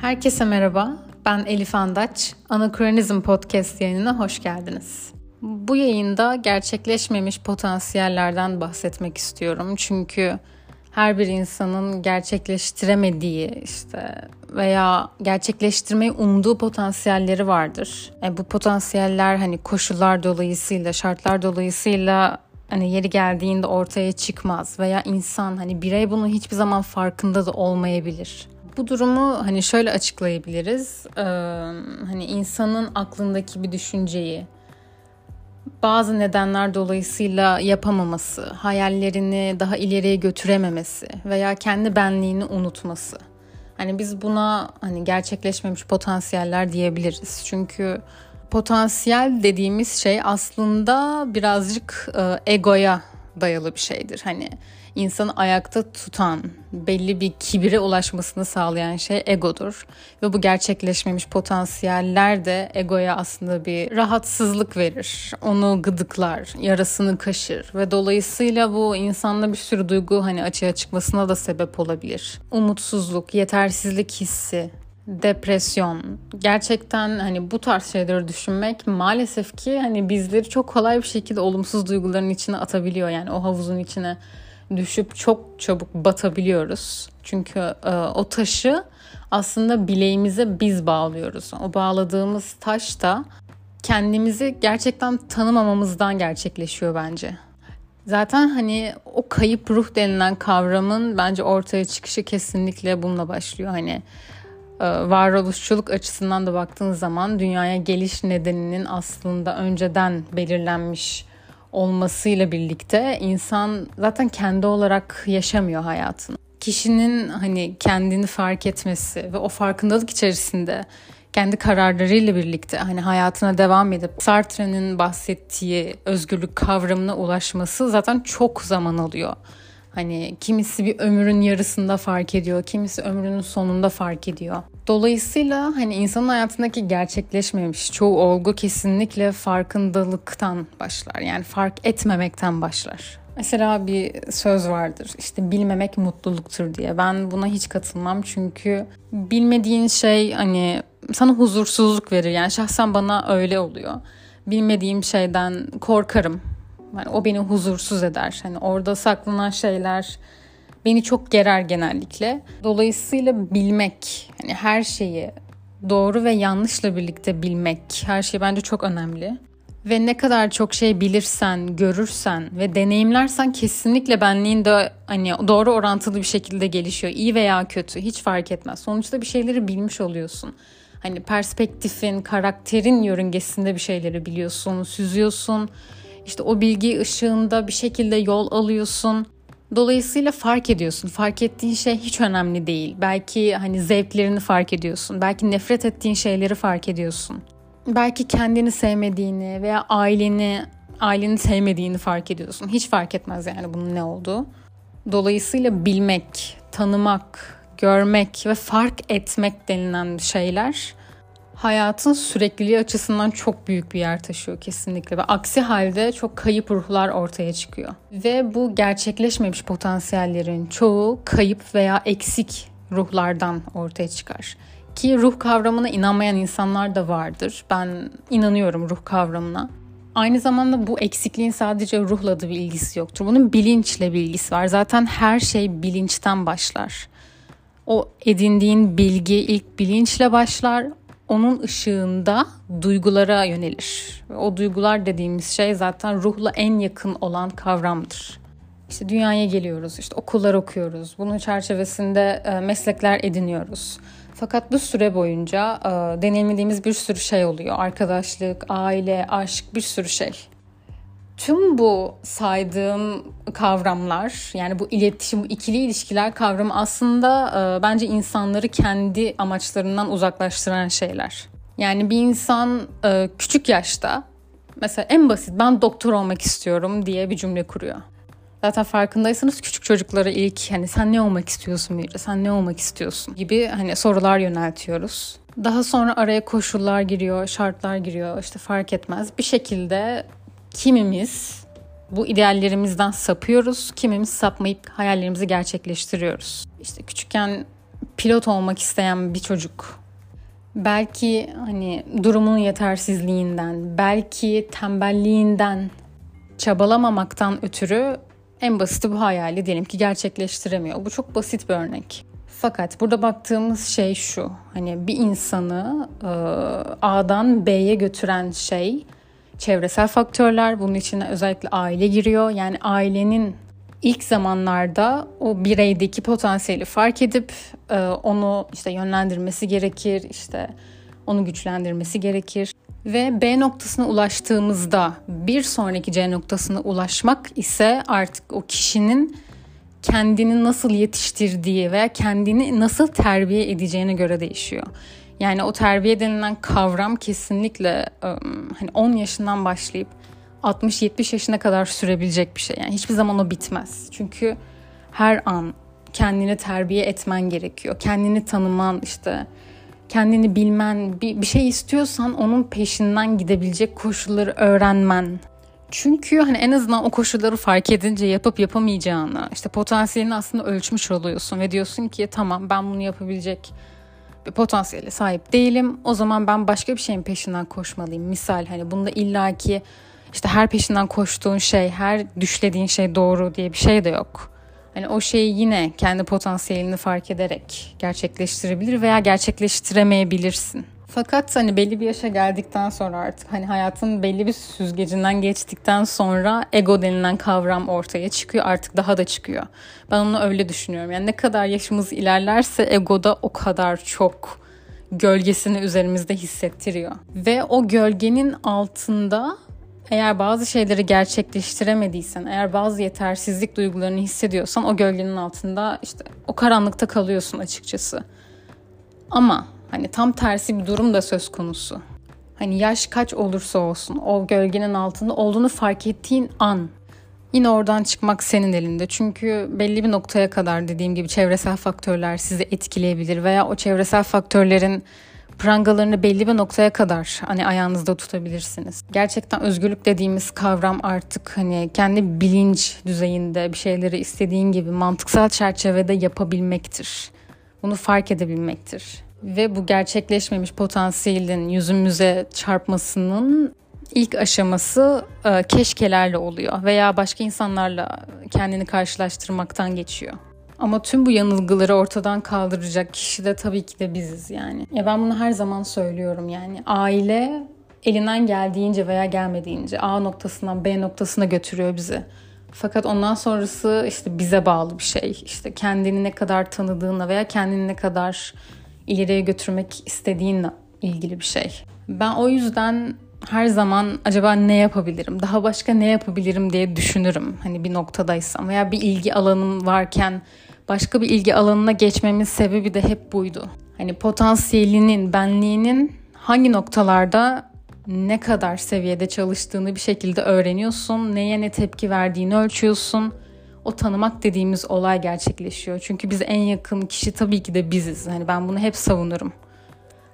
Herkese merhaba. Ben Elif Andaç. Anakronizm Podcast yayınına hoş geldiniz. Bu yayında gerçekleşmemiş potansiyellerden bahsetmek istiyorum. Çünkü her bir insanın gerçekleştiremediği işte veya gerçekleştirmeyi umduğu potansiyelleri vardır. E bu potansiyeller hani koşullar dolayısıyla, şartlar dolayısıyla hani yeri geldiğinde ortaya çıkmaz veya insan hani birey bunun hiçbir zaman farkında da olmayabilir. Bu durumu hani şöyle açıklayabiliriz. Ee, hani insanın aklındaki bir düşünceyi bazı nedenler dolayısıyla yapamaması, hayallerini daha ileriye götürememesi veya kendi benliğini unutması. Hani biz buna hani gerçekleşmemiş potansiyeller diyebiliriz. Çünkü potansiyel dediğimiz şey aslında birazcık e, egoya dayalı bir şeydir. Hani insanı ayakta tutan, belli bir kibire ulaşmasını sağlayan şey egodur. Ve bu gerçekleşmemiş potansiyeller de egoya aslında bir rahatsızlık verir. Onu gıdıklar, yarasını kaşır ve dolayısıyla bu insanda bir sürü duygu hani açığa çıkmasına da sebep olabilir. Umutsuzluk, yetersizlik hissi, depresyon. Gerçekten hani bu tarz şeyleri düşünmek maalesef ki hani bizleri çok kolay bir şekilde olumsuz duyguların içine atabiliyor. Yani o havuzun içine düşüp çok çabuk batabiliyoruz. Çünkü e, o taşı aslında bileğimize biz bağlıyoruz. O bağladığımız taş da kendimizi gerçekten tanımamamızdan gerçekleşiyor bence. Zaten hani o kayıp ruh denilen kavramın bence ortaya çıkışı kesinlikle bununla başlıyor. Hani varoluşçuluk açısından da baktığın zaman dünyaya geliş nedeninin aslında önceden belirlenmiş olmasıyla birlikte insan zaten kendi olarak yaşamıyor hayatını. Kişinin hani kendini fark etmesi ve o farkındalık içerisinde kendi kararlarıyla birlikte hani hayatına devam edip Sartre'nin bahsettiği özgürlük kavramına ulaşması zaten çok zaman alıyor. Hani kimisi bir ömrün yarısında fark ediyor, kimisi ömrünün sonunda fark ediyor. Dolayısıyla hani insanın hayatındaki gerçekleşmemiş çoğu olgu kesinlikle farkındalıktan başlar. Yani fark etmemekten başlar. Mesela bir söz vardır işte bilmemek mutluluktur diye. Ben buna hiç katılmam çünkü bilmediğin şey hani sana huzursuzluk verir. Yani şahsen bana öyle oluyor. Bilmediğim şeyden korkarım. Yani o beni huzursuz eder. Hani orada saklanan şeyler beni çok gerer genellikle. Dolayısıyla bilmek, hani her şeyi doğru ve yanlışla birlikte bilmek, her şey bence çok önemli. Ve ne kadar çok şey bilirsen, görürsen ve deneyimlersen kesinlikle benliğin de hani doğru orantılı bir şekilde gelişiyor. İyi veya kötü hiç fark etmez. Sonuçta bir şeyleri bilmiş oluyorsun. Hani perspektifin, karakterin yörüngesinde bir şeyleri biliyorsun, süzüyorsun. İşte o bilgi ışığında bir şekilde yol alıyorsun. Dolayısıyla fark ediyorsun. Fark ettiğin şey hiç önemli değil. Belki hani zevklerini fark ediyorsun. Belki nefret ettiğin şeyleri fark ediyorsun. Belki kendini sevmediğini veya aileni aileni sevmediğini fark ediyorsun. Hiç fark etmez yani bunun ne olduğu. Dolayısıyla bilmek, tanımak, görmek ve fark etmek denilen şeyler hayatın sürekliliği açısından çok büyük bir yer taşıyor kesinlikle ve aksi halde çok kayıp ruhlar ortaya çıkıyor. Ve bu gerçekleşmemiş potansiyellerin çoğu kayıp veya eksik ruhlardan ortaya çıkar. Ki ruh kavramına inanmayan insanlar da vardır. Ben inanıyorum ruh kavramına. Aynı zamanda bu eksikliğin sadece ruhla da bir ilgisi yoktur. Bunun bilinçle bir ilgisi var. Zaten her şey bilinçten başlar. O edindiğin bilgi ilk bilinçle başlar onun ışığında duygulara yönelir. O duygular dediğimiz şey zaten ruhla en yakın olan kavramdır. İşte dünyaya geliyoruz, işte okullar okuyoruz. Bunun çerçevesinde e, meslekler ediniyoruz. Fakat bu süre boyunca e, deneyimlediğimiz bir sürü şey oluyor. Arkadaşlık, aile, aşk bir sürü şey. Tüm bu saydığım kavramlar yani bu iletişim, bu ikili ilişkiler kavramı aslında e, bence insanları kendi amaçlarından uzaklaştıran şeyler. Yani bir insan e, küçük yaşta mesela en basit ben doktor olmak istiyorum diye bir cümle kuruyor. Zaten farkındaysanız küçük çocuklara ilk hani sen ne olmak istiyorsun Mira, sen ne olmak istiyorsun gibi hani sorular yöneltiyoruz. Daha sonra araya koşullar giriyor, şartlar giriyor işte fark etmez. Bir şekilde kimimiz bu ideallerimizden sapıyoruz, kimimiz sapmayıp hayallerimizi gerçekleştiriyoruz. İşte küçükken pilot olmak isteyen bir çocuk belki hani durumun yetersizliğinden, belki tembelliğinden, çabalamamaktan ötürü en basiti bu hayali diyelim ki gerçekleştiremiyor. Bu çok basit bir örnek. Fakat burada baktığımız şey şu. Hani bir insanı e, A'dan B'ye götüren şey çevresel faktörler. Bunun içine özellikle aile giriyor. Yani ailenin ilk zamanlarda o bireydeki potansiyeli fark edip e, onu işte yönlendirmesi gerekir, işte onu güçlendirmesi gerekir. Ve B noktasına ulaştığımızda bir sonraki C noktasına ulaşmak ise artık o kişinin kendini nasıl yetiştirdiği veya kendini nasıl terbiye edeceğine göre değişiyor. Yani o terbiye denilen kavram kesinlikle hani 10 yaşından başlayıp 60-70 yaşına kadar sürebilecek bir şey. Yani hiçbir zaman o bitmez. Çünkü her an kendini terbiye etmen gerekiyor. Kendini tanıman işte kendini bilmen, bir, bir şey istiyorsan onun peşinden gidebilecek koşulları öğrenmen. Çünkü hani en azından o koşulları fark edince yapıp yapamayacağını, işte potansiyelini aslında ölçmüş oluyorsun ve diyorsun ki tamam ben bunu yapabilecek potansiyele sahip değilim. O zaman ben başka bir şeyin peşinden koşmalıyım. Misal hani bunda illaki işte her peşinden koştuğun şey, her düşlediğin şey doğru diye bir şey de yok. Hani o şeyi yine kendi potansiyelini fark ederek gerçekleştirebilir veya gerçekleştiremeyebilirsin. Fakat hani belli bir yaşa geldikten sonra artık hani hayatın belli bir süzgecinden geçtikten sonra ego denilen kavram ortaya çıkıyor. Artık daha da çıkıyor. Ben onu öyle düşünüyorum. Yani ne kadar yaşımız ilerlerse egoda o kadar çok gölgesini üzerimizde hissettiriyor. Ve o gölgenin altında eğer bazı şeyleri gerçekleştiremediysen, eğer bazı yetersizlik duygularını hissediyorsan o gölgenin altında işte o karanlıkta kalıyorsun açıkçası. Ama hani tam tersi bir durum da söz konusu. Hani yaş kaç olursa olsun o gölgenin altında olduğunu fark ettiğin an yine oradan çıkmak senin elinde. Çünkü belli bir noktaya kadar dediğim gibi çevresel faktörler sizi etkileyebilir veya o çevresel faktörlerin prangalarını belli bir noktaya kadar hani ayağınızda tutabilirsiniz. Gerçekten özgürlük dediğimiz kavram artık hani kendi bilinç düzeyinde bir şeyleri istediğin gibi mantıksal çerçevede yapabilmektir. Bunu fark edebilmektir. Ve bu gerçekleşmemiş potansiyelin yüzümüze çarpmasının ilk aşaması e, keşkelerle oluyor veya başka insanlarla kendini karşılaştırmaktan geçiyor. Ama tüm bu yanılgıları ortadan kaldıracak kişi de tabii ki de biziz yani. Ya ben bunu her zaman söylüyorum yani. Aile elinden geldiğince veya gelmediğince A noktasından B noktasına götürüyor bizi. Fakat ondan sonrası işte bize bağlı bir şey. İşte kendini ne kadar tanıdığınla veya kendini ne kadar ileriye götürmek istediğinle ilgili bir şey. Ben o yüzden her zaman acaba ne yapabilirim, daha başka ne yapabilirim diye düşünürüm. Hani bir noktadaysam veya bir ilgi alanım varken başka bir ilgi alanına geçmemin sebebi de hep buydu. Hani potansiyelinin, benliğinin hangi noktalarda ne kadar seviyede çalıştığını bir şekilde öğreniyorsun. Neye ne tepki verdiğini ölçüyorsun. O tanımak dediğimiz olay gerçekleşiyor. Çünkü biz en yakın kişi tabii ki de biziz. Hani ben bunu hep savunurum.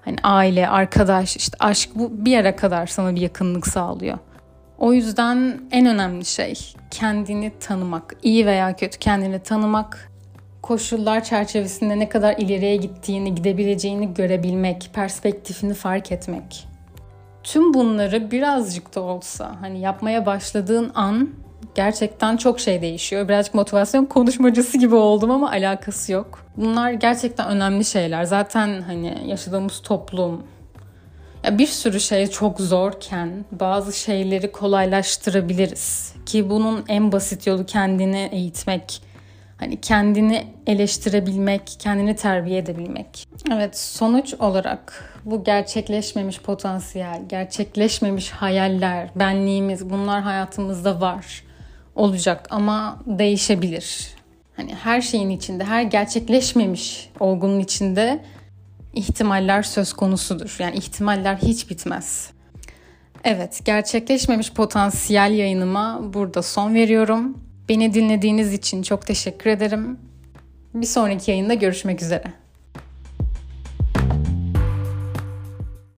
Hani aile, arkadaş, işte aşk bu bir yere kadar sana bir yakınlık sağlıyor. O yüzden en önemli şey kendini tanımak. İyi veya kötü kendini tanımak koşullar çerçevesinde ne kadar ileriye gittiğini, gidebileceğini görebilmek, perspektifini fark etmek. Tüm bunları birazcık da olsa hani yapmaya başladığın an gerçekten çok şey değişiyor. Birazcık motivasyon konuşmacısı gibi oldum ama alakası yok. Bunlar gerçekten önemli şeyler. Zaten hani yaşadığımız toplum ya bir sürü şey çok zorken bazı şeyleri kolaylaştırabiliriz. Ki bunun en basit yolu kendini eğitmek, Hani kendini eleştirebilmek, kendini terbiye edebilmek. Evet sonuç olarak bu gerçekleşmemiş potansiyel, gerçekleşmemiş hayaller, benliğimiz bunlar hayatımızda var. Olacak ama değişebilir. Hani her şeyin içinde, her gerçekleşmemiş olgunun içinde ihtimaller söz konusudur. Yani ihtimaller hiç bitmez. Evet, gerçekleşmemiş potansiyel yayınıma burada son veriyorum. Beni dinlediğiniz için çok teşekkür ederim. Bir sonraki yayında görüşmek üzere.